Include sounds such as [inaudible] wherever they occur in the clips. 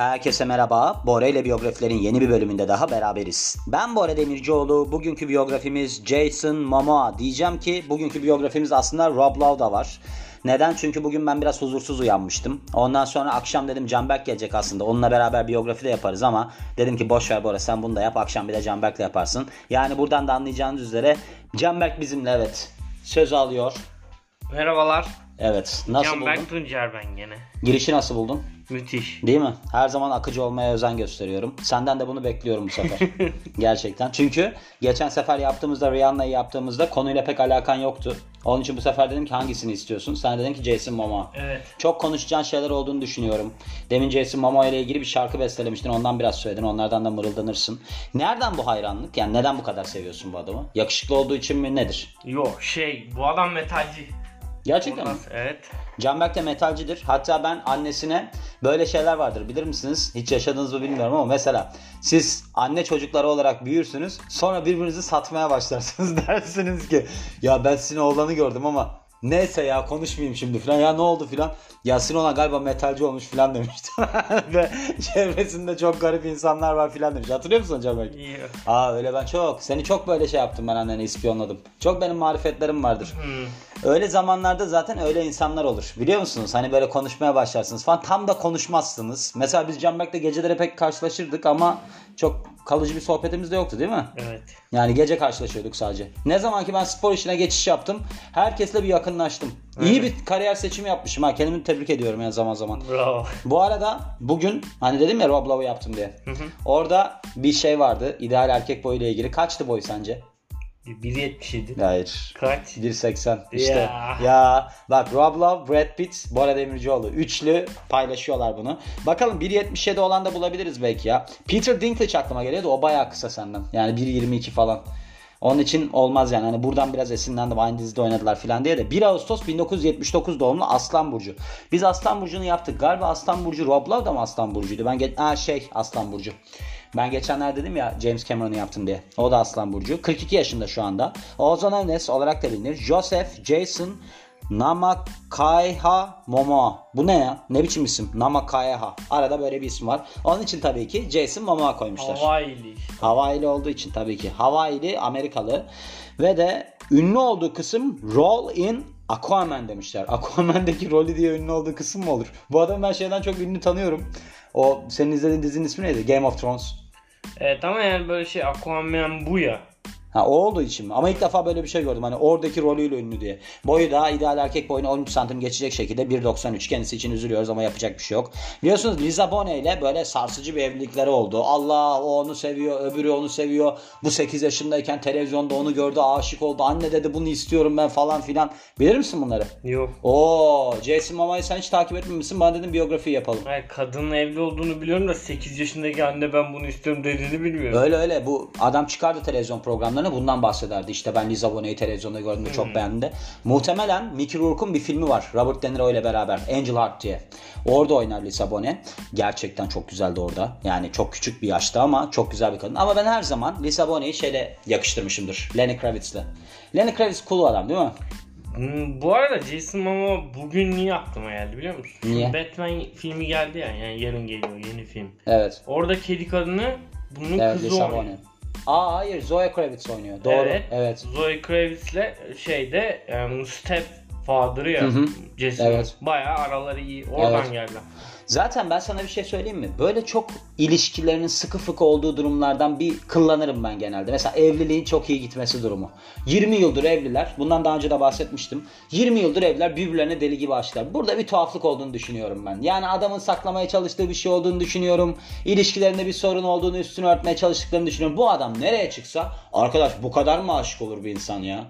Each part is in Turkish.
Herkese merhaba. Bora ile biyografilerin yeni bir bölümünde daha beraberiz. Ben Bora Demircioğlu. Bugünkü biyografimiz Jason Momoa. Diyeceğim ki bugünkü biyografimiz aslında Rob Lowe da var. Neden? Çünkü bugün ben biraz huzursuz uyanmıştım. Ondan sonra akşam dedim Canberk gelecek aslında. Onunla beraber biyografi de yaparız ama dedim ki boş ver Bora sen bunu da yap. Akşam bir de Canberk'le yaparsın. Yani buradan da anlayacağınız üzere Canberk bizimle evet. Söz alıyor. Merhabalar. Evet. Nasıl Can buldun? Berk Tuncer ben gene. Girişi nasıl buldun? Müthiş. Değil mi? Her zaman akıcı olmaya özen gösteriyorum. Senden de bunu bekliyorum bu sefer. [laughs] Gerçekten. Çünkü geçen sefer yaptığımızda Rihanna'yı yaptığımızda konuyla pek alakan yoktu. Onun için bu sefer dedim ki hangisini istiyorsun? Sen dedin ki Jason Momoa. Evet. Çok konuşacağın şeyler olduğunu düşünüyorum. Demin Jason Momoa ile ilgili bir şarkı bestelemiştin. Ondan biraz söyledin. Onlardan da mırıldanırsın. Nereden bu hayranlık? Yani neden bu kadar seviyorsun bu adamı? Yakışıklı olduğu için mi nedir? Yok şey bu adam metalci. Gerçekten mi? Ondan- Evet. Canberk de metalcidir. Hatta ben annesine böyle şeyler vardır bilir misiniz? Hiç yaşadınız mı bilmiyorum ama mesela siz anne çocukları olarak büyürsünüz. Sonra birbirinizi satmaya başlarsınız. [laughs] Dersiniz ki ya ben sizin oğlanı gördüm ama neyse ya konuşmayayım şimdi falan. Ya ne oldu falan. Ya sizin olan galiba metalci olmuş falan demişti. [laughs] Ve çevresinde çok garip insanlar var falan demiş. Hatırlıyor musun Canberk? İyi. Aa öyle ben çok. Seni çok böyle şey yaptım ben anneni ispiyonladım. Çok benim marifetlerim vardır. Hmm. Öyle zamanlarda zaten öyle insanlar olur. Biliyor musunuz? Hani böyle konuşmaya başlarsınız falan. Tam da konuşmazsınız. Mesela biz Canberk'le geceleri pek karşılaşırdık ama çok kalıcı bir sohbetimiz de yoktu değil mi? Evet. Yani gece karşılaşıyorduk sadece. Ne zaman ki ben spor işine geçiş yaptım, herkesle bir yakınlaştım. İyi bir kariyer seçimi yapmışım ha. Kendimi tebrik ediyorum yani zaman zaman. Bravo. Bu arada bugün hani dedim ya Rob Love'ı yaptım diye. Orada bir şey vardı. İdeal erkek boyuyla ilgili. Kaçtı boy sence? 1.77. Hayır. Kaç? 1.80 işte Ya. ya bak Rob Love, Brad Pitt, Bora Demircioğlu üçlü paylaşıyorlar bunu. Bakalım 1.77 olan da bulabiliriz belki ya. Peter Dinklage aklıma geliyordu o bayağı kısa senden. Yani 1.22 falan. Onun için olmaz yani. Hani buradan biraz esinlendim. Aynı dizide oynadılar falan diye de. 1 Ağustos 1979 doğumlu Aslan Burcu. Biz Aslan Burcu'nu yaptık. Galiba Aslan Burcu Rob Love da mı Aslan Burcu'ydu? Ben ge- Aa, şey Aslan Burcu. Ben geçenler dedim ya James Cameron'ı yaptım diye. O da Aslan Burcu. 42 yaşında şu anda. Ozan Önes olarak da bilinir. Joseph Jason Namakaiha Momoa. Bu ne ya? Ne biçim isim? Namakaiha. Arada böyle bir isim var. Onun için tabii ki Jason Momoa koymuşlar. Havaili. Hawaii'li olduğu için tabii ki. Hawaii'li Amerikalı. Ve de ünlü olduğu kısım Role in Aquaman demişler. Aquaman'daki rolü diye ünlü olduğu kısım mı olur? Bu adamı ben şeyden çok ünlü tanıyorum. O senin izlediğin dizinin ismi neydi? Game of Thrones. Evet ama yani böyle şey Aquaman bu ya. Ha o olduğu için mi? Ama ilk defa böyle bir şey gördüm. Hani oradaki rolüyle ünlü diye. Boyu da ideal erkek boyuna 13 santim geçecek şekilde 1.93. Kendisi için üzülüyoruz ama yapacak bir şey yok. Biliyorsunuz Liza Bonet ile böyle sarsıcı bir evlilikleri oldu. Allah o onu seviyor, öbürü onu seviyor. Bu 8 yaşındayken televizyonda onu gördü, aşık oldu. Anne dedi bunu istiyorum ben falan filan. Bilir misin bunları? Yok. Oo, Jason Momoa'yı sen hiç takip etmemişsin. Bana dedim biyografi yapalım. Hayır kadının evli olduğunu biliyorum da 8 yaşındaki anne ben bunu istiyorum dediğini bilmiyorum. Öyle öyle bu adam çıkardı televizyon programlarına bundan bahsederdi. İşte ben Liza Bonet'i televizyonda gördüm de çok beğendim de. Muhtemelen Mickey Rourke'un bir filmi var. Robert De Niro ile beraber. Angel Heart diye. Orada oynar Liza Bonet. Gerçekten çok güzeldi orada. Yani çok küçük bir yaşta ama çok güzel bir kadın. Ama ben her zaman Liza Bonet'i şeyle yakıştırmışımdır. Lenny Kravitz'le. Lenny Kravitz cool adam değil mi? Hmm, bu arada Jason Momoa bugün niye aklıma geldi biliyor musun? Niye? Batman filmi geldi ya yani yarın geliyor yeni film. Evet. Orada kedi kadını bunun Evet kızı oynuyor. Bonet. Aa hayır Zoe Kravitz oynuyor. Doğru. Evet. evet. Zoe Kravitz'le şeyde um, Step Father'ı ya hı. Jason. Evet. Bayağı araları iyi. Oradan Evet. geldi. Zaten ben sana bir şey söyleyeyim mi? Böyle çok ilişkilerinin sıkı fıkı olduğu durumlardan bir kıllanırım ben genelde. Mesela evliliğin çok iyi gitmesi durumu. 20 yıldır evliler. Bundan daha önce de bahsetmiştim. 20 yıldır evliler birbirlerine deli gibi aşıklar. Burada bir tuhaflık olduğunu düşünüyorum ben. Yani adamın saklamaya çalıştığı bir şey olduğunu düşünüyorum. İlişkilerinde bir sorun olduğunu üstünü örtmeye çalıştıklarını düşünüyorum. Bu adam nereye çıksa arkadaş bu kadar mı aşık olur bir insan ya?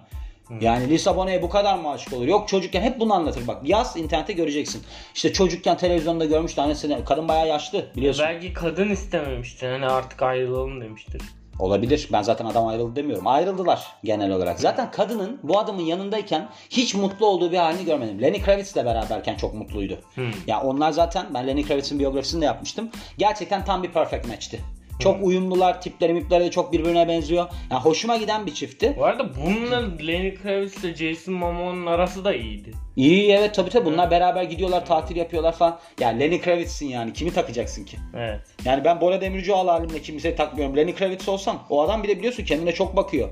Yani Lisabona'ya bu kadar mı aşık olur? Yok çocukken hep bunu anlatır bak. Yaz internete göreceksin. İşte çocukken televizyonda görmüş tanesini. Kadın bayağı yaşlı biliyorsun. Belki kadın istememiştir. Hani artık ayrılalım demiştir. Olabilir. Ben zaten adam ayrıldı demiyorum. Ayrıldılar genel olarak. Zaten kadının bu adamın yanındayken hiç mutlu olduğu bir halini görmedim. Lenny Kravitz'le beraberken çok mutluydu. Ya onlar zaten ben Lenny Kravitz'in biyografisini de yapmıştım. Gerçekten tam bir perfect match'ti. Çok uyumlular. Tipleri mipleri de çok birbirine benziyor. Yani hoşuma giden bir çiftti. Bu arada bununla Lenny Kravitz ile Jason Momoa'nın arası da iyiydi. İyi evet tabii tabii bunlar beraber gidiyorlar tatil yapıyorlar falan. Yani Lenny Kravitz'sin yani kimi takacaksın ki? Evet. Yani ben Bora Demircioğlu halimle kimseyi takmıyorum. Lenny Kravitz olsam o adam bir de biliyorsun kendine çok bakıyor.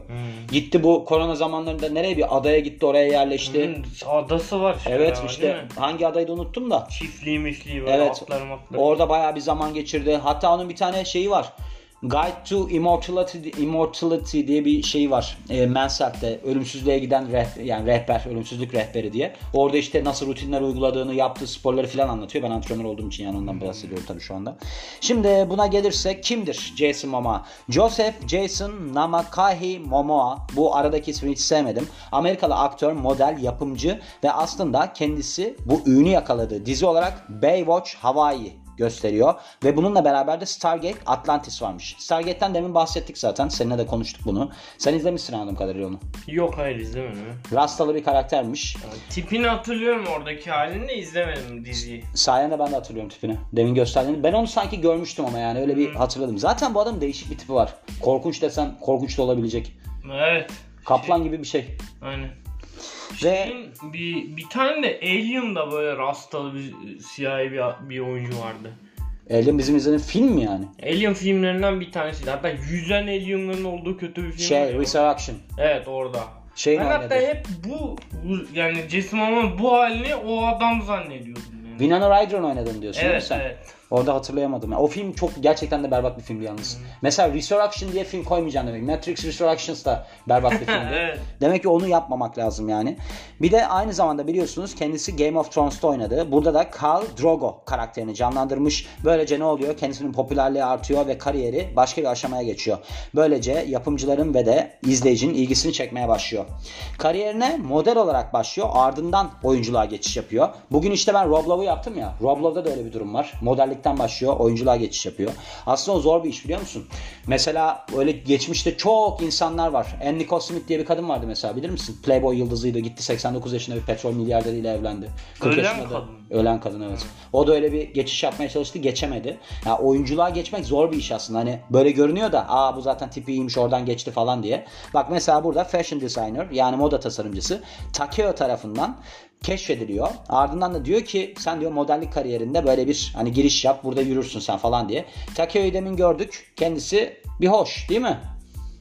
Gitti bu korona zamanlarında nereye bir adaya gitti oraya yerleşti. Bunun adası var. işte Evet ya, işte hangi adayı da unuttum da. Çiftliği mişliği böyle Evet. atlar matlar. Orada bayağı bir zaman geçirdi. Hatta onun bir tane şeyi var. Guide to Immortality, Immortality diye bir şey var. E, Mansell'de ölümsüzlüğe giden reh- yani rehber, ölümsüzlük rehberi diye. Orada işte nasıl rutinler uyguladığını, yaptığı sporları falan anlatıyor. Ben antrenör olduğum için yani ondan bahsediyorum tabii şu anda. Şimdi buna gelirsek kimdir Jason Momoa? Joseph Jason Namakahi Momoa. Bu aradaki ismini hiç sevmedim. Amerikalı aktör, model, yapımcı ve aslında kendisi bu ünü yakaladığı dizi olarak Baywatch Hawaii gösteriyor. Ve bununla beraber de Stargate Atlantis varmış. Stargate'ten demin bahsettik zaten. Seninle de konuştuk bunu. Sen izlemişsin anladığım kadarıyla onu. Yok hayır izlemedim. Rastalı bir karaktermiş. Yani tipini hatırlıyorum oradaki halini de izlemedim diziyi. Sayende ben de hatırlıyorum tipini. Demin gösterdiğini. Ben onu sanki görmüştüm ama yani öyle bir hatırladım. Zaten bu adamın değişik bir tipi var. Korkunç desen korkunç da olabilecek. Evet. Kaplan gibi bir şey. Aynen. Ve Şeyin bir, bir tane de Alien'da böyle rastalı bir siyahi bir, bir oyuncu vardı. Alien bizim izlediğimiz film mi yani? Alien filmlerinden bir tanesiydi. Hatta yüzen alienların olduğu kötü bir film. Şey. Resurrection. Evet orada. Şey ben mi hatta oynadı? hep bu, bu yani Jason Momoa'nın bu halini o adam zannediyordum. Yani. Winona Ryder'ın oynadığını diyorsun değil mi Evet sen? evet. Orada hatırlayamadım. Yani o film çok gerçekten de berbat bir filmdi yalnız. Mesela Resurrection diye film koymayacağım demek. Matrix Resurrections da berbat bir [laughs] filmdi. Evet. Demek ki onu yapmamak lazım yani. Bir de aynı zamanda biliyorsunuz kendisi Game of Thrones'ta oynadı. Burada da Khal Drogo karakterini canlandırmış. Böylece ne oluyor? Kendisinin popülerliği artıyor ve kariyeri başka bir aşamaya geçiyor. Böylece yapımcıların ve de izleyicinin ilgisini çekmeye başlıyor. Kariyerine model olarak başlıyor. Ardından oyunculuğa geçiş yapıyor. Bugün işte ben Rob Love'u yaptım ya. Rob Love'da da öyle bir durum var. Modellikten başlıyor. Oyunculuğa geçiş yapıyor. Aslında o zor bir iş biliyor musun? Mesela öyle geçmişte çok insanlar var. Anne Nicole Smith diye bir kadın vardı mesela bilir misin? Playboy yıldızıydı. Gitti 89 yaşında bir petrol milyarderiyle evlendi. 40 Ölen yaşında da- kadın. Ölen kadın evet. O da öyle bir geçiş yapmaya çalıştı. Geçemedi. Ya oyunculuğa geçmek zor bir iş aslında. Hani böyle görünüyor da aa bu zaten tipi iyiymiş oradan geçti falan diye. Bak mesela burada fashion designer yani moda tasarımcısı Takeo tarafından keşfediliyor. Ardından da diyor ki sen diyor modellik kariyerinde böyle bir hani giriş yap burada yürürsün sen falan diye. Takeo'yu demin gördük. Kendisi bir hoş değil mi?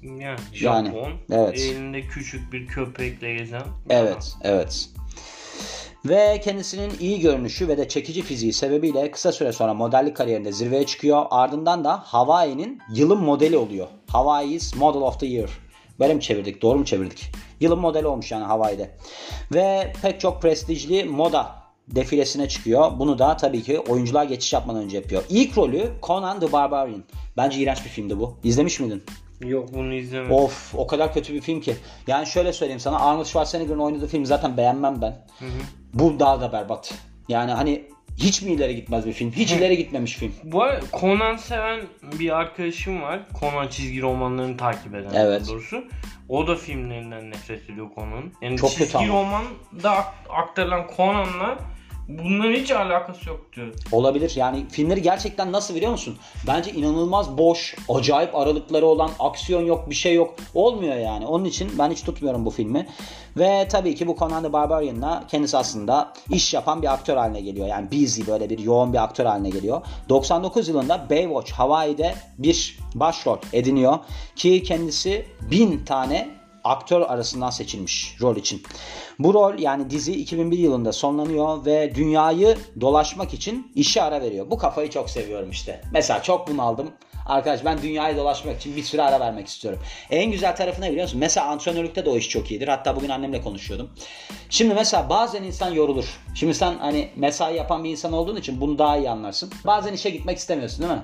Yani Yani, Japon. evet. Elinde küçük bir köpekle gezen. Evet, evet. Ve kendisinin iyi görünüşü ve de çekici fiziği sebebiyle kısa süre sonra modellik kariyerinde zirveye çıkıyor. Ardından da Hawaii'nin yılın modeli oluyor. Hawaii's Model of the Year. Böyle mi çevirdik? Doğru mu çevirdik? Yılın modeli olmuş yani Hawaii'de. Ve pek çok prestijli moda defilesine çıkıyor. Bunu da tabii ki oyunculuğa geçiş yapmadan önce yapıyor. İlk rolü Conan the Barbarian. Bence iğrenç bir filmdi bu. İzlemiş miydin? Yok bunu izlemedim. Of o kadar kötü bir film ki. Yani şöyle söyleyeyim sana Arnold Schwarzenegger'ın oynadığı filmi zaten beğenmem ben. Bu daha da berbat. Yani hani hiç mi ileri gitmez bir film? Hiç ileri gitmemiş film. Bu arada Conan seven bir arkadaşım var. Conan çizgi romanlarını takip eden Evet. doğrusu. O da filmlerinden nefret ediyor Conan'ın. Yani Çok kötü çizgi ama. romanda ak- aktarılan Conan'la bunların hiç alakası yok diyor. Olabilir. Yani filmleri gerçekten nasıl biliyor musun? Bence inanılmaz boş, acayip aralıkları olan, aksiyon yok, bir şey yok. Olmuyor yani. Onun için ben hiç tutmuyorum bu filmi. Ve tabii ki bu Conan the Barbarian'la kendisi aslında iş yapan bir aktör haline geliyor. Yani busy böyle bir yoğun bir aktör haline geliyor. 99 yılında Baywatch Hawaii'de bir başrol ediniyor. Ki kendisi bin tane aktör arasından seçilmiş rol için. Bu rol yani dizi 2001 yılında sonlanıyor ve dünyayı dolaşmak için işe ara veriyor. Bu kafayı çok seviyorum işte. Mesela çok bunaldım. Arkadaş ben dünyayı dolaşmak için bir süre ara vermek istiyorum. En güzel tarafı ne biliyor musun? Mesela antrenörlükte de o iş çok iyidir. Hatta bugün annemle konuşuyordum. Şimdi mesela bazen insan yorulur. Şimdi sen hani mesai yapan bir insan olduğun için bunu daha iyi anlarsın. Bazen işe gitmek istemiyorsun değil mi?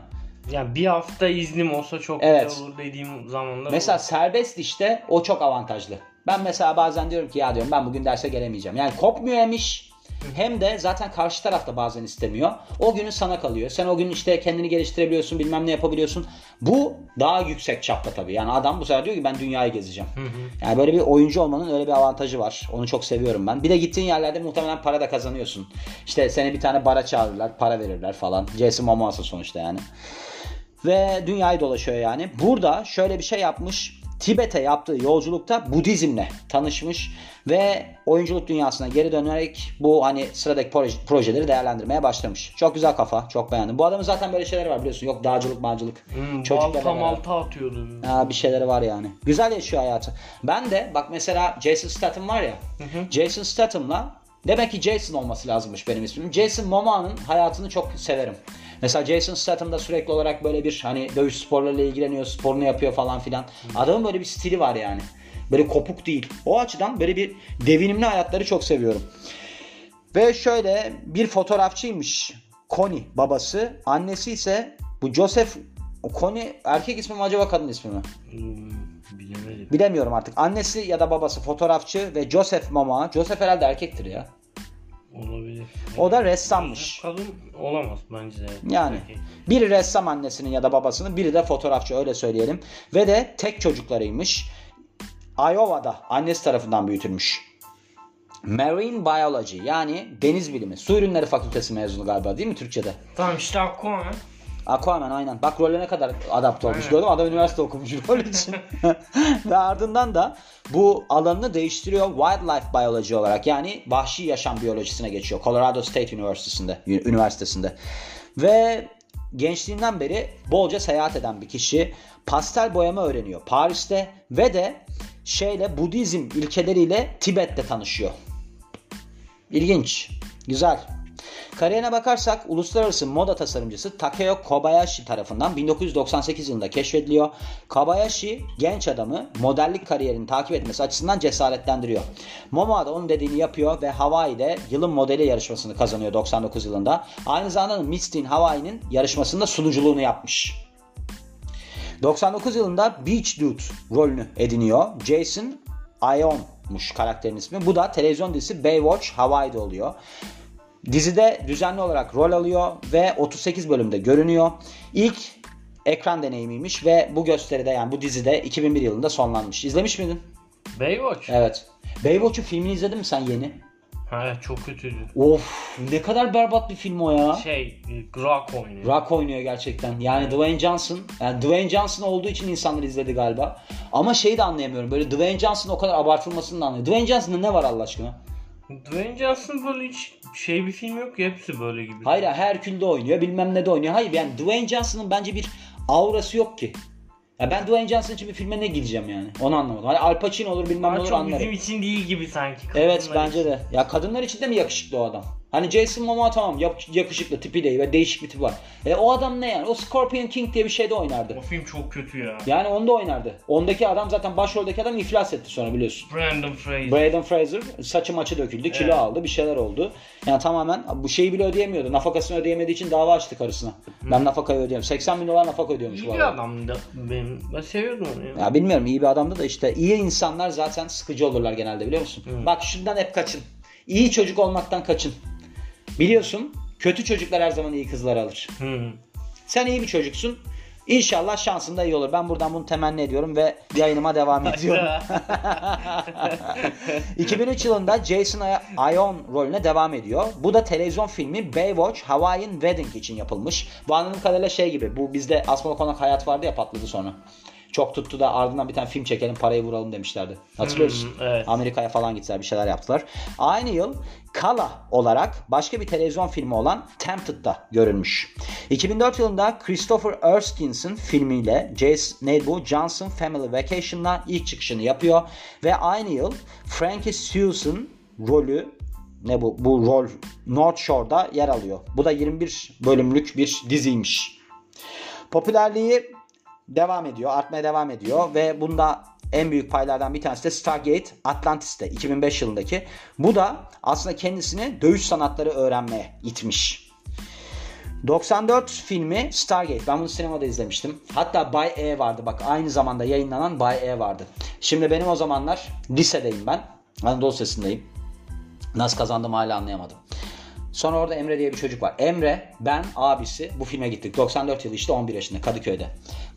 Yani bir hafta iznim olsa çok Evet. güzel olur dediğim zamanlar Mesela olur. serbest işte o çok avantajlı. Ben mesela bazen diyorum ki ya diyorum ben bugün derse gelemeyeceğim. Yani kopmuyor hem iş hem de zaten karşı taraf da bazen istemiyor. O günü sana kalıyor. Sen o gün işte kendini geliştirebiliyorsun bilmem ne yapabiliyorsun. Bu daha yüksek çapta tabii. Yani adam bu sefer diyor ki ben dünyayı gezeceğim. Yani böyle bir oyuncu olmanın öyle bir avantajı var. Onu çok seviyorum ben. Bir de gittiğin yerlerde muhtemelen para da kazanıyorsun. İşte seni bir tane bara çağırırlar, para verirler falan. Jason Momoa'sı sonuçta yani. Ve dünyayı dolaşıyor yani. Burada şöyle bir şey yapmış. Tibet'e yaptığı yolculukta Budizmle tanışmış ve oyunculuk dünyasına geri dönerek bu hani sıradaki proje, projeleri değerlendirmeye başlamış. Çok güzel kafa, çok beğendim. Bu adamın zaten böyle şeyleri var biliyorsun. Yok dağcılık, mağcılık. Hmm, beraber. malta atıyordu. Ha, bir şeyleri var yani. Güzel yaşıyor hayatı. Ben de bak mesela Jason Statham var ya. Jason Statham'la demek ki Jason olması lazımmış benim ismim. Jason Momoa'nın hayatını çok severim. Mesela Jason Statham da sürekli olarak böyle bir hani dövüş sporlarıyla ilgileniyor, sporunu yapıyor falan filan. Adamın böyle bir stili var yani. Böyle kopuk değil. O açıdan böyle bir devinimli hayatları çok seviyorum. Ve şöyle bir fotoğrafçıymış. Connie babası. Annesi ise bu Joseph Connie erkek ismi mi acaba kadın ismi mi? Hmm, bilemedim. Bilemiyorum artık. Annesi ya da babası fotoğrafçı ve Joseph Momoa. Joseph herhalde erkektir ya. Olabilir. O da ressammış. Kadın olamaz bence. Yani Peki. biri ressam annesinin ya da babasının, biri de fotoğrafçı öyle söyleyelim. Ve de tek çocuklarıymış. Iowa'da annesi tarafından büyütülmüş. Marine Biology yani deniz bilimi. Su ürünleri fakültesi mezunu galiba değil mi Türkçe'de? Tamam işte Aquaman. Aquaman aynen. Bak role ne kadar adapte olmuş Aynen. gördün mü? Adam üniversite okumuş [laughs] rol için. [laughs] Ve ardından da bu alanını değiştiriyor Wildlife Biology olarak yani vahşi yaşam biyolojisine geçiyor. Colorado State Üniversitesi'nde. Üniversitesinde. Ve gençliğinden beri bolca seyahat eden bir kişi. Pastel boyama öğreniyor Paris'te ve de şeyle Budizm ilkeleriyle Tibet'te tanışıyor. İlginç. Güzel. Kariyerine bakarsak uluslararası moda tasarımcısı Takeo Kobayashi tarafından 1998 yılında keşfediliyor. Kobayashi genç adamı modellik kariyerini takip etmesi açısından cesaretlendiriyor. Momoa da onun dediğini yapıyor ve Hawaii'de yılın modeli yarışmasını kazanıyor 99 yılında. Aynı zamanda Miss Teen Hawaii'nin yarışmasında sunuculuğunu yapmış. 99 yılında Beach Dude rolünü ediniyor. Jason Ion'muş karakterin ismi. Bu da televizyon dizisi Baywatch Hawaii'de oluyor. Dizide düzenli olarak rol alıyor ve 38 bölümde görünüyor. İlk ekran deneyimiymiş ve bu gösteride yani bu dizide 2001 yılında sonlanmış. İzlemiş miydin? Baywatch. Evet. Baywatch'un filmini izledin mi sen yeni? Ha çok kötüydü. Of ne kadar berbat bir film o ya. Şey, Rock oynuyor. Rock oynuyor gerçekten. Yani Dwayne Johnson, yani Dwayne Johnson olduğu için insanlar izledi galiba. Ama şeyi de anlayamıyorum. Böyle Dwayne Johnson o kadar abartılmasını da anlıyorum. Dwayne Johnson'da ne var Allah aşkına? Dwayne Johnson böyle hiç şey bir film yok ki hepsi böyle gibi. Hayır Herkül'de oynuyor bilmem ne de oynuyor. Hayır yani Dwayne Johnson'ın bence bir aurası yok ki. Ya ben Dwayne Johnson için bir filme ne gideceğim yani? Onu anlamadım. Hani Al Pacino olur bilmem ne olur çok anlarım. bizim için değil gibi sanki. Evet bence için. de. Ya kadınlar için de mi yakışıklı o adam? Hani Jason Momoa tamam yap- yakışıklı tipi değil ve değişik bir tipi var. E o adam ne yani? O Scorpion King diye bir şeyde oynardı. O film çok kötü ya. Yani onda oynardı. Ondaki adam zaten başroldeki adam iflas etti sonra biliyorsun. Brandon Fraser. Brandon Fraser saçı maçı döküldü, kilo Evet. aldı, bir şeyler oldu. Yani tamamen bu şeyi bile ödeyemiyordu. Nafakasını ödeyemediği için dava açtı karısına. Ben nafakayı ödeyemem. 80 bin dolar nafaka ödüyormuş İyi bir adamdı benim. Ben seviyordum onu ya. Ya bilmiyorum iyi bir adamdı da işte iyi insanlar zaten sıkıcı olurlar genelde biliyor musun? Bak şundan hep kaçın. İyi çocuk olmaktan kaçın. Biliyorsun kötü çocuklar her zaman iyi kızlar alır. Hı. Sen iyi bir çocuksun. İnşallah şansın da iyi olur. Ben buradan bunu temenni ediyorum ve yayınıma devam ediyorum. 2003 [laughs] yılında Jason Ion rolüne devam ediyor. Bu da televizyon filmi Baywatch Hawaiian Wedding için yapılmış. Bu anladığım kadarıyla şey gibi. Bu bizde Asmalı Konak Hayat vardı ya patladı sonra. Çok tuttu da ardından bir tane film çekelim parayı vuralım demişlerdi. Hatırlıyorsun. Hmm, evet. Amerika'ya falan gittiler bir şeyler yaptılar. Aynı yıl Kala olarak başka bir televizyon filmi olan Tempted'da görülmüş. 2004 yılında Christopher Erskine's'in filmiyle Jason, neydi bu? Johnson Family Vacation'la ilk çıkışını yapıyor. Ve aynı yıl Frankie Sue'sun rolü ne bu? Bu rol North Shore'da yer alıyor. Bu da 21 bölümlük bir diziymiş. Popülerliği devam ediyor, artmaya devam ediyor ve bunda en büyük paylardan bir tanesi de Stargate Atlantis'te 2005 yılındaki. Bu da aslında kendisini dövüş sanatları öğrenmeye itmiş. 94 filmi Stargate. Ben bunu sinemada izlemiştim. Hatta Bay E vardı. Bak aynı zamanda yayınlanan Bay E vardı. Şimdi benim o zamanlar lisedeyim ben. Anadolu Lisesi'ndeyim. Nasıl kazandım hala anlayamadım. Sonra orada Emre diye bir çocuk var. Emre, ben, abisi bu filme gittik. 94 yılı işte 11 yaşında Kadıköy'de.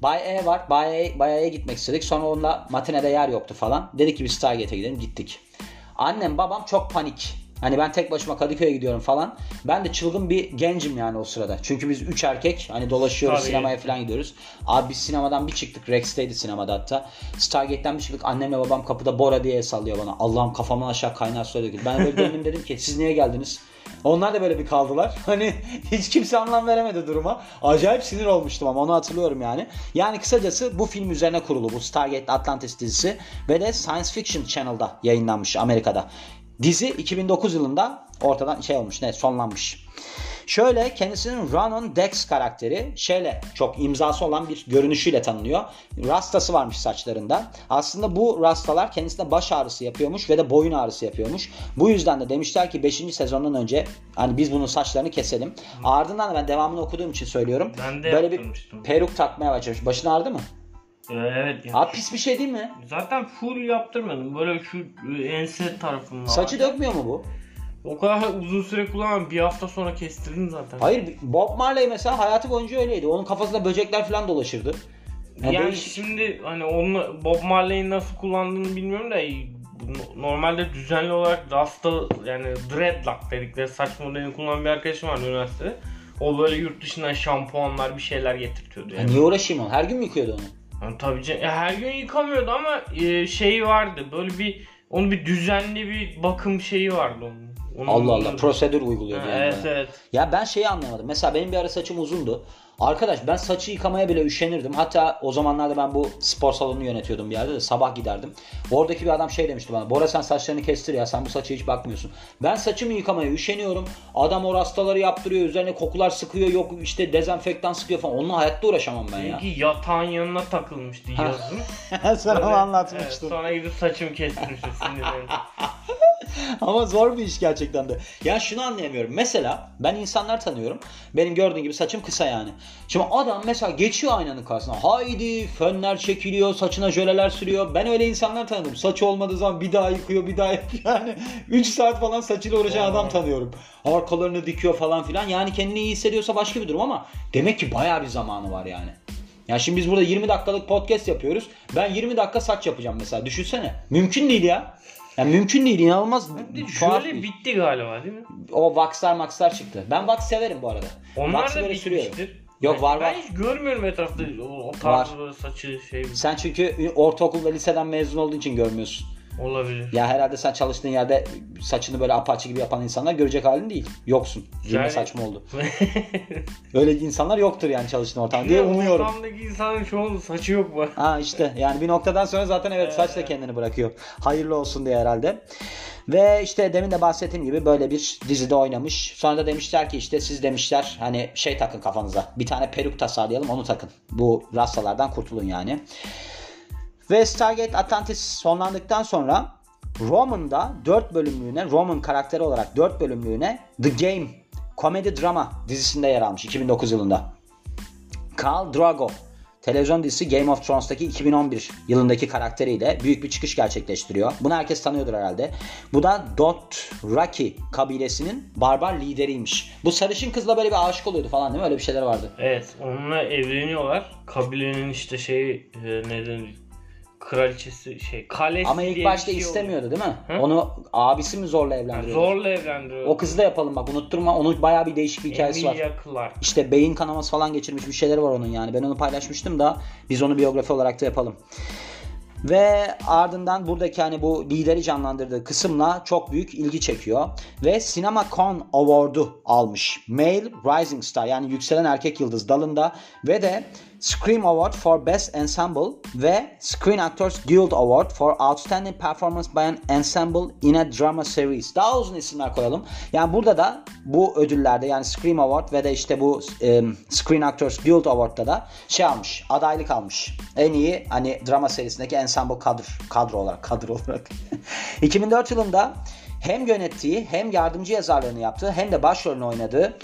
Bay E var. Bay, e, Bay E'ye gitmek istedik. Sonra onunla matinede yer yoktu falan. Dedik ki biz Stargate'e gidelim. Gittik. Annem babam çok panik. Hani ben tek başıma Kadıköy'e gidiyorum falan. Ben de çılgın bir gencim yani o sırada. Çünkü biz üç erkek hani dolaşıyoruz Tabii. sinemaya falan gidiyoruz. Abi biz sinemadan bir çıktık. Rex'teydi sinemada hatta. Stargate'den bir çıktık. Annemle babam kapıda Bora diye sallıyor bana. Allah'ım kafamdan aşağı kaynar su döküldü. Ben böyle döndüm dedim ki siz niye geldiniz? Onlar da böyle bir kaldılar. [laughs] Hani hiç kimse anlam veremedi duruma. Acayip sinir olmuştum ama onu hatırlıyorum yani. Yani kısacası bu film üzerine kurulu bu Stargate Atlantis dizisi ve de Science Fiction Channel'da yayınlanmış Amerika'da. Dizi 2009 yılında ortadan şey olmuş ne sonlanmış. Şöyle kendisinin Ronan Dex karakteri şeyle çok imzası olan bir görünüşüyle tanınıyor. Rastası varmış saçlarında. Aslında bu rastalar kendisine baş ağrısı yapıyormuş ve de boyun ağrısı yapıyormuş. Bu yüzden de demişler ki 5. sezondan önce hani biz bunun saçlarını keselim. Ardından da ben devamını okuduğum için söylüyorum. Ben de Böyle bir peruk takmaya başlamış. Başın ağrıdı mı? Ee, evet. ya. Abi pis bir şey değil mi? Zaten full yaptırmadım. Böyle şu ense tarafında. Saçı dökmüyor mu bu? O kadar uzun süre kullanmam. Bir hafta sonra kestirdim zaten. Hayır Bob Marley mesela hayatı boyunca öyleydi. Onun kafasında böcekler falan dolaşırdı. Yani Yani değişik- şimdi hani onu Bob Marley'in nasıl kullandığını bilmiyorum da normalde düzenli olarak rasta yani dreadlock dedikleri saç modelini kullanan bir arkadaşım vardı üniversitede. O böyle yurt dışından şampuanlar bir şeyler getirtiyordu Ya yani. niye uğraşayım onu? Her gün mü yıkıyordu onu? Yani tabii can- ya her gün yıkamıyordu ama şeyi vardı. Böyle bir onun bir düzenli bir bakım şeyi vardı onun. Onun- Allah Allah prosedür uyguluyordu Ha, yani. Evet evet. Ya ben şeyi anlamadım. Mesela benim bir ara saçım uzundu. Arkadaş ben saçı yıkamaya bile üşenirdim. Hatta o zamanlarda ben bu spor salonunu yönetiyordum bir yerde de sabah giderdim. Oradaki bir adam şey demişti bana. Bora sen saçlarını kestir ya sen bu saça hiç bakmıyorsun. Ben saçımı yıkamaya üşeniyorum. Adam o rastaları yaptırıyor. Üzerine kokular sıkıyor. Yok işte dezenfektan sıkıyor falan. Onunla hayatta uğraşamam ben ya. Çünkü yatağın yanına takılmıştı yazın. [laughs] sen onu Evet, anlatmıştın. sonra gidip saçımı kestirmiştim sinirlendim. [laughs] [laughs] Ama zor bir iş gerçekten de. Ya şunu anlayamıyorum. Mesela ben insanlar tanıyorum. Benim gördüğün gibi saçım kısa yani. Şimdi adam mesela geçiyor aynanın karşısına. Haydi fönler çekiliyor, saçına jöleler sürüyor. Ben öyle insanlar tanıdım. Saçı olmadığı zaman bir daha yıkıyor, bir daha yıkıyor. [laughs] Yani 3 saat falan saçıyla uğraşan adam tanıyorum. Arkalarını dikiyor falan filan. Yani kendini iyi hissediyorsa başka bir durum ama demek ki bayağı bir zamanı var yani. Ya şimdi biz burada 20 dakikalık podcast yapıyoruz. Ben 20 dakika saç yapacağım mesela. Düşünsene. Mümkün değil ya. Yani mümkün değil inanılmaz. bir Şöyle iş. bitti galiba değil mi? O vaxlar maxlar çıktı. Ben wax severim bu arada. Onlar Wax'ı da böyle sürüyorum. Yok, Ben- var, ben var. hiç görmüyorum etrafta o, o tarz Var. saçı şey Sen çünkü ortaokul ve liseden mezun olduğun için görmüyorsun. Olabilir. Ya herhalde sen çalıştığın yerde saçını böyle apaçı gibi yapan insanlar görecek halin değil. Yoksun. Yine Yani- saçma oldu. [laughs] Öyle insanlar yoktur yani çalıştığın ortamda diye umuyorum. Ortamdaki insanın çoğunun saçı yok bu. Ha işte yani bir noktadan sonra zaten evet saç da kendini bırakıyor. Hayırlı olsun diye herhalde. Ve işte demin de bahsettiğim gibi böyle bir dizide oynamış. Sonra da demişler ki işte siz demişler hani şey takın kafanıza. Bir tane peruk tasarlayalım onu takın. Bu rastalardan kurtulun yani. Ve Stargate Atlantis sonlandıktan sonra Roman'da 4 bölümlüğüne, Roman karakteri olarak 4 bölümlüğüne The Game komedi drama dizisinde yer almış 2009 yılında. Khal Drogo televizyon dizisi Game of Thrones'taki 2011 yılındaki karakteriyle büyük bir çıkış gerçekleştiriyor. Bunu herkes tanıyordur herhalde. Bu da Dothraki kabilesinin barbar lideriymiş. Bu sarışın kızla böyle bir aşık oluyordu falan değil mi? Öyle bir şeyler vardı. Evet onunla evleniyorlar. Kabilenin işte şey e, neden kraliçesi şey kalesi Ama ilk diye bir başta şey istemiyordu değil mi? Hı? Onu abisi mi zorla evlendiriyordu? zorla evlendiriyor. O kızı da yapalım bak unutturma. Onun bayağı bir değişik bir hikayesi var. Emilia Clarke. İşte beyin kanaması falan geçirmiş bir şeyleri var onun yani. Ben onu paylaşmıştım da biz onu biyografi olarak da yapalım. Ve ardından buradaki hani bu lideri canlandırdığı kısımla çok büyük ilgi çekiyor. Ve CinemaCon Award'u almış. Male Rising Star yani yükselen erkek yıldız dalında. Ve de Scream Award for Best Ensemble ve Screen Actors Guild Award for Outstanding Performance by an Ensemble in a Drama Series. Daha uzun isimler koyalım. Yani burada da bu ödüllerde yani Scream Award ve de işte bu e, Screen Actors Guild Award'da da şey almış. Adaylık almış. En iyi hani drama serisindeki ensemble kadro, kadro olarak kadro olarak. [laughs] 2004 yılında hem yönettiği hem yardımcı yazarlığını yaptığı hem de başrolünü oynadığı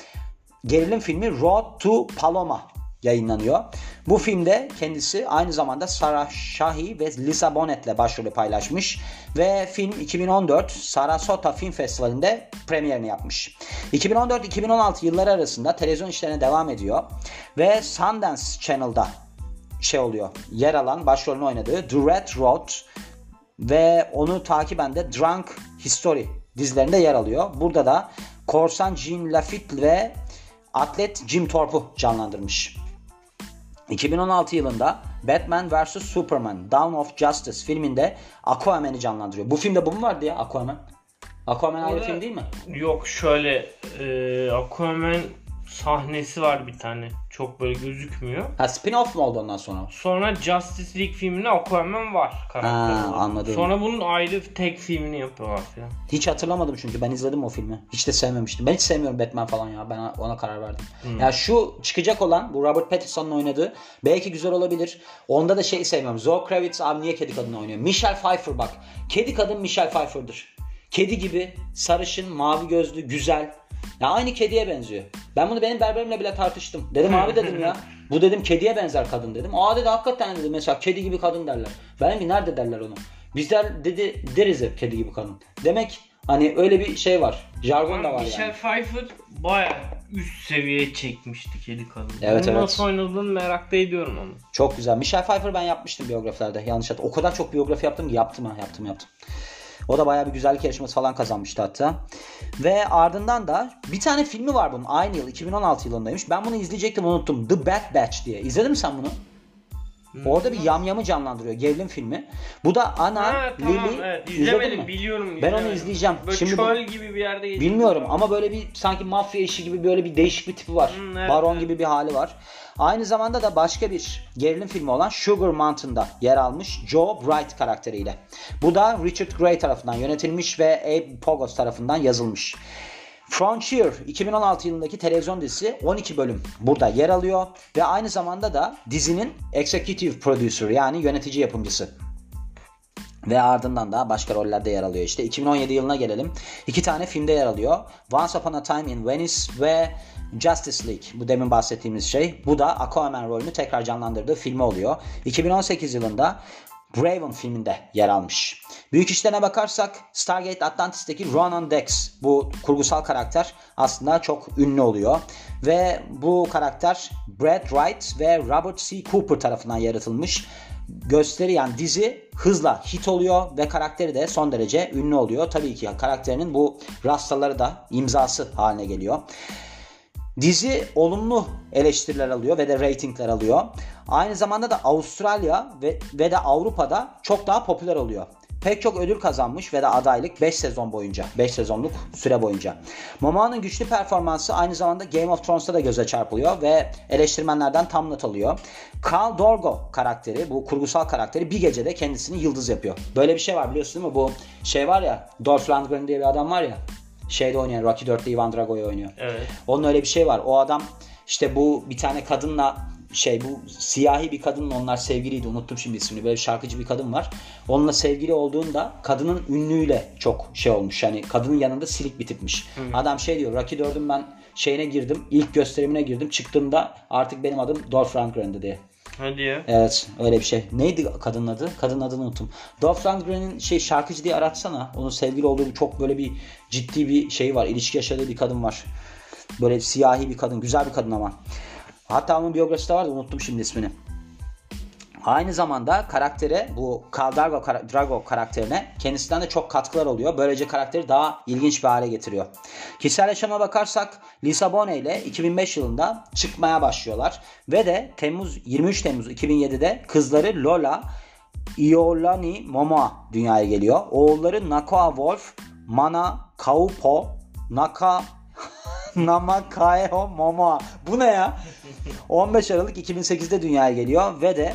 gerilim filmi Road to Paloma yayınlanıyor. Bu filmde kendisi aynı zamanda Sarah Shahi ve Lisa Bonet'le başrolü paylaşmış ve film 2014 Sarasota Film Festivali'nde premierini yapmış. 2014-2016 yılları arasında televizyon işlerine devam ediyor ve Sundance Channel'da şey oluyor. Yer alan başrolünü oynadığı The Red Road ve onu takiben de Drunk History dizilerinde yer alıyor. Burada da korsan Jean Lafitte ve atlet Jim Thorpe'u canlandırmış. 2016 yılında Batman vs Superman Dawn of Justice filminde Aquaman'i canlandırıyor. Bu filmde bu mu vardı ya Aquaman? Aquaman ayrı film değil mi? Yok şöyle e, Aquaman sahnesi var bir tane. Çok böyle gözükmüyor. Ha spin-off mu oldu ondan sonra? Sonra Justice League filminde Aquaman var karakteri. Ha, anladım. Sonra bunun ayrı tek filmini yapıyorlar falan. Hiç hatırlamadım çünkü ben izledim o filmi. Hiç de sevmemiştim. Ben hiç sevmiyorum Batman falan ya. Ben ona karar verdim. Hmm. Ya şu çıkacak olan bu Robert Pattinson'un oynadığı belki güzel olabilir. Onda da şeyi sevmiyorum. Zoe Kravitz abi niye kedi kadını oynuyor? Michelle Pfeiffer bak. Kedi kadın Michelle Pfeiffer'dır. Kedi gibi sarışın, mavi gözlü, güzel. Ya aynı kediye benziyor. Ben bunu benim berberimle bile tartıştım. Dedim abi dedim ya. [laughs] Bu dedim kediye benzer kadın dedim. Aa dedi hakikaten dedi mesela kedi gibi kadın derler. Ben bir nerede derler onu. Bizler dedi deriz hep kedi gibi kadın. Demek hani öyle bir şey var. Jargon da var Michelle yani. Pfeiffer baya üst seviyeye çekmişti kedi kadını. Evet, Bunu evet. Nasıl oynadığını merak da ediyorum onu. Çok güzel. Michelle Pfeiffer ben yapmıştım biyografilerde. Yanlış hatırlamıyorum. O kadar çok biyografi yaptım ki yaptım ha yaptım yaptım. O da bayağı bir güzellik yarışması falan kazanmıştı hatta. Ve ardından da bir tane filmi var bunun. Aynı yıl 2016 yılındaymış. Ben bunu izleyecektim unuttum. The Bad Batch diye. İzledin mi sen bunu? Orada bir yamyamı canlandırıyor. Gerilim filmi. Bu da Ana, Ha tamam Lily. evet izlemedim mi? biliyorum. Ben onu izlemedim. izleyeceğim. Böyle Şimdi bu- çöl gibi bir yerde geçiyor. Bilmiyorum ama böyle bir sanki mafya işi gibi böyle bir değişik bir tipi var. Hmm, evet, Baron evet. gibi bir hali var. Aynı zamanda da başka bir gerilim filmi olan Sugar Mountain'da yer almış Joe Bright karakteriyle. Bu da Richard Gray tarafından yönetilmiş ve Abe Pogos tarafından yazılmış. Frontier 2016 yılındaki televizyon dizisi 12 bölüm burada yer alıyor ve aynı zamanda da dizinin executive producer yani yönetici yapımcısı. Ve ardından da başka rollerde yer alıyor işte. 2017 yılına gelelim. İki tane filmde yer alıyor. Once Upon a Time in Venice ve Justice League. Bu demin bahsettiğimiz şey. Bu da Aquaman rolünü tekrar canlandırdığı filmi oluyor. 2018 yılında Raven filminde yer almış. Büyük işlerine bakarsak Stargate Atlantis'teki Ronan Dex bu kurgusal karakter aslında çok ünlü oluyor. Ve bu karakter Brad Wright ve Robert C. Cooper tarafından yaratılmış gösteri yani dizi hızla hit oluyor ve karakteri de son derece ünlü oluyor. Tabii ki karakterinin bu rastaları da imzası haline geliyor. Dizi olumlu eleştiriler alıyor ve de reytingler alıyor. Aynı zamanda da Avustralya ve, ve de Avrupa'da çok daha popüler oluyor. Pek çok ödül kazanmış ve de adaylık 5 sezon boyunca. 5 sezonluk süre boyunca. Momoa'nın güçlü performansı aynı zamanda Game of Thrones'ta da göze çarpılıyor ve eleştirmenlerden tam not alıyor. Khal Dorgo karakteri, bu kurgusal karakteri bir gecede kendisini yıldız yapıyor. Böyle bir şey var biliyorsun değil mi? Bu şey var ya, Dolph Lundgren diye bir adam var ya. Şeyde oynayan, Rocky 4'te Ivan Drago'yu oynuyor. Evet. Onun öyle bir şey var. O adam işte bu bir tane kadınla şey bu siyahi bir kadınla onlar sevgiliydi. Unuttum şimdi ismini. Böyle şarkıcı bir kadın var. Onunla sevgili olduğunda kadının ünlüyle çok şey olmuş. Yani kadının yanında silik bir tipmiş. Adam şey diyor. Rocky 4'ün ben şeyine girdim. ilk gösterimine girdim. Çıktığımda artık benim adım Dolph Lundgren'di diye. Hadi ya. Evet öyle bir şey. Neydi kadının adı? Kadının adını unuttum. Dolph Lundgren'in şey şarkıcı diye aratsana. Onun sevgili olduğu çok böyle bir ciddi bir şey var. İlişki yaşadığı bir kadın var. Böyle siyahi bir kadın. Güzel bir kadın ama. Hatta onun biyografisi de vardı. Unuttum şimdi ismini. Aynı zamanda karaktere bu Khal Drago, Drago karakterine kendisinden de çok katkılar oluyor. Böylece karakteri daha ilginç bir hale getiriyor. Kişisel yaşama bakarsak Lisabone ile 2005 yılında çıkmaya başlıyorlar. Ve de Temmuz 23 Temmuz 2007'de kızları Lola Iolani Momoa dünyaya geliyor. Oğulları Nakoa Wolf, Mana Kaupo, Naka [laughs] Namakaeo Momoa. Bu ne ya? [laughs] 15 Aralık 2008'de dünyaya geliyor ve de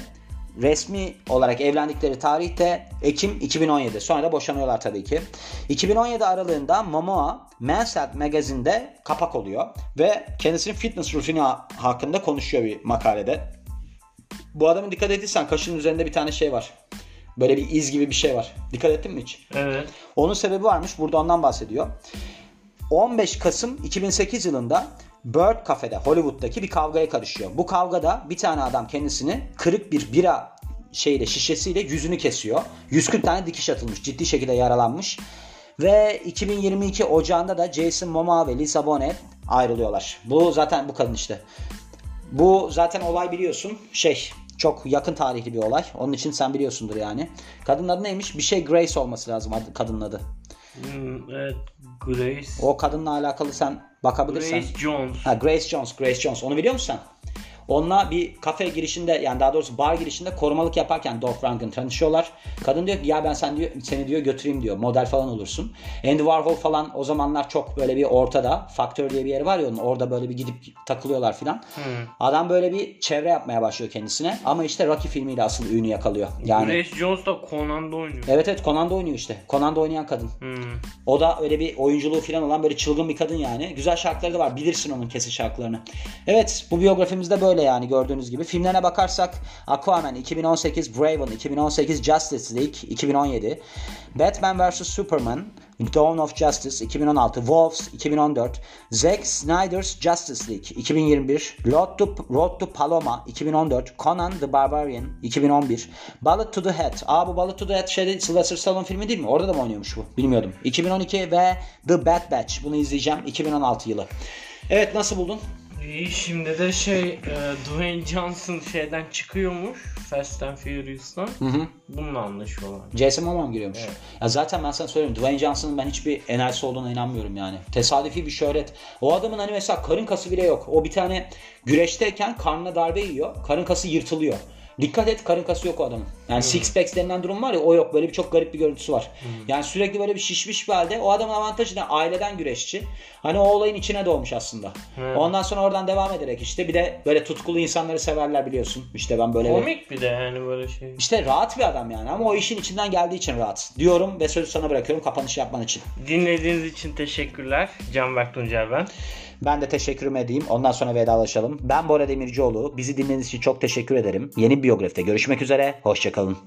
resmi olarak evlendikleri tarihte Ekim 2017. Sonra da boşanıyorlar tabii ki. 2017 aralığında Momoa Men's Health Magazine'de kapak oluyor ve kendisinin fitness rutini ha- hakkında konuşuyor bir makalede. Bu adamın dikkat ettiysen kaşının üzerinde bir tane şey var. Böyle bir iz gibi bir şey var. Dikkat ettin mi hiç? Evet. Onun sebebi varmış. Burada ondan bahsediyor. 15 Kasım 2008 yılında Bird Cafe'de Hollywood'daki bir kavgaya karışıyor. Bu kavgada bir tane adam kendisini kırık bir bira şeyle şişesiyle yüzünü kesiyor. 140 tane dikiş atılmış. Ciddi şekilde yaralanmış. Ve 2022 Ocağı'nda da Jason Momoa ve Lisa Bonet ayrılıyorlar. Bu zaten bu kadın işte. Bu zaten olay biliyorsun. Şey çok yakın tarihli bir olay. Onun için sen biliyorsundur yani. Kadının adı neymiş? Bir şey Grace olması lazım adı, kadının adı. Hmm, evet. Grace. O kadınla alakalı sen bakabilirsen. Grace Jones. Ha, Grace Jones, Grace Jones. Onu biliyor musun sen? Onunla bir kafe girişinde yani daha doğrusu bar girişinde korumalık yaparken Dolph Lundgren tanışıyorlar. Kadın diyor ki ya ben sen diyor, seni diyor götüreyim diyor. Model falan olursun. Andy Warhol falan o zamanlar çok böyle bir ortada. Faktör diye bir yeri var ya onun orada böyle bir gidip takılıyorlar filan. Adam böyle bir çevre yapmaya başlıyor kendisine. Ama işte Rocky filmiyle asıl ünü yakalıyor. Yani Grace Jones da Conan'da oynuyor. Evet evet Conan'da oynuyor işte. Conan'da oynayan kadın. Hmm. O da öyle bir oyunculuğu falan olan böyle çılgın bir kadın yani. Güzel şarkıları da var. Bilirsin onun kesin şarkılarını. Evet bu biyografimizde böyle yani gördüğünüz gibi. Filmlerine bakarsak Aquaman 2018, Braven 2018, Justice League 2017, Batman vs Superman Dawn of Justice 2016, Wolves 2014, Zack Snyder's Justice League 2021, Road to, Road to Paloma 2014, Conan the Barbarian 2011, Bullet to the Head. Aa bu Bullet to the Head şeyde Sylvester Stallone filmi değil mi? Orada da mı oynuyormuş bu? Bilmiyordum. 2012 ve The Bad Batch. Bunu izleyeceğim. 2016 yılı. Evet nasıl buldun? İyi şimdi de şey e, Dwayne Johnson şeyden çıkıyormuş Fast and Furious'tan. Hı hı. Bununla anlaşıyorlar. Jason Momoa giriyormuş? Ya zaten ben sana söyleyeyim Dwayne Johnson'ın ben hiçbir enerjisi olduğuna inanmıyorum yani. Tesadüfi bir şöhret. O adamın hani mesela karın kası bile yok. O bir tane güreşteyken karnına darbe yiyor. Karın kası yırtılıyor. Dikkat et karın kası yok o adamın. Yani six packs denilen durum var ya o yok. Böyle bir çok garip bir görüntüsü var. Yani sürekli böyle bir şişmiş bir halde. O adamın avantajı ne? Aileden güreşçi. Hani o olayın içine doğmuş aslında. Ondan sonra oradan devam ederek işte bir de böyle tutkulu insanları severler biliyorsun. İşte ben böyle. Komik bir de yani böyle şey. İşte rahat bir adam yani ama o işin içinden geldiği için rahat. Diyorum ve sözü sana bırakıyorum kapanış yapman için. Dinlediğiniz için teşekkürler. Canberk Tuncer ben. Ben de teşekkür edeyim. Ondan sonra vedalaşalım. Ben Bora Demircioğlu. Bizi dinlediğiniz için çok teşekkür ederim. Yeni bir biyografide görüşmek üzere. Hoşçakalın.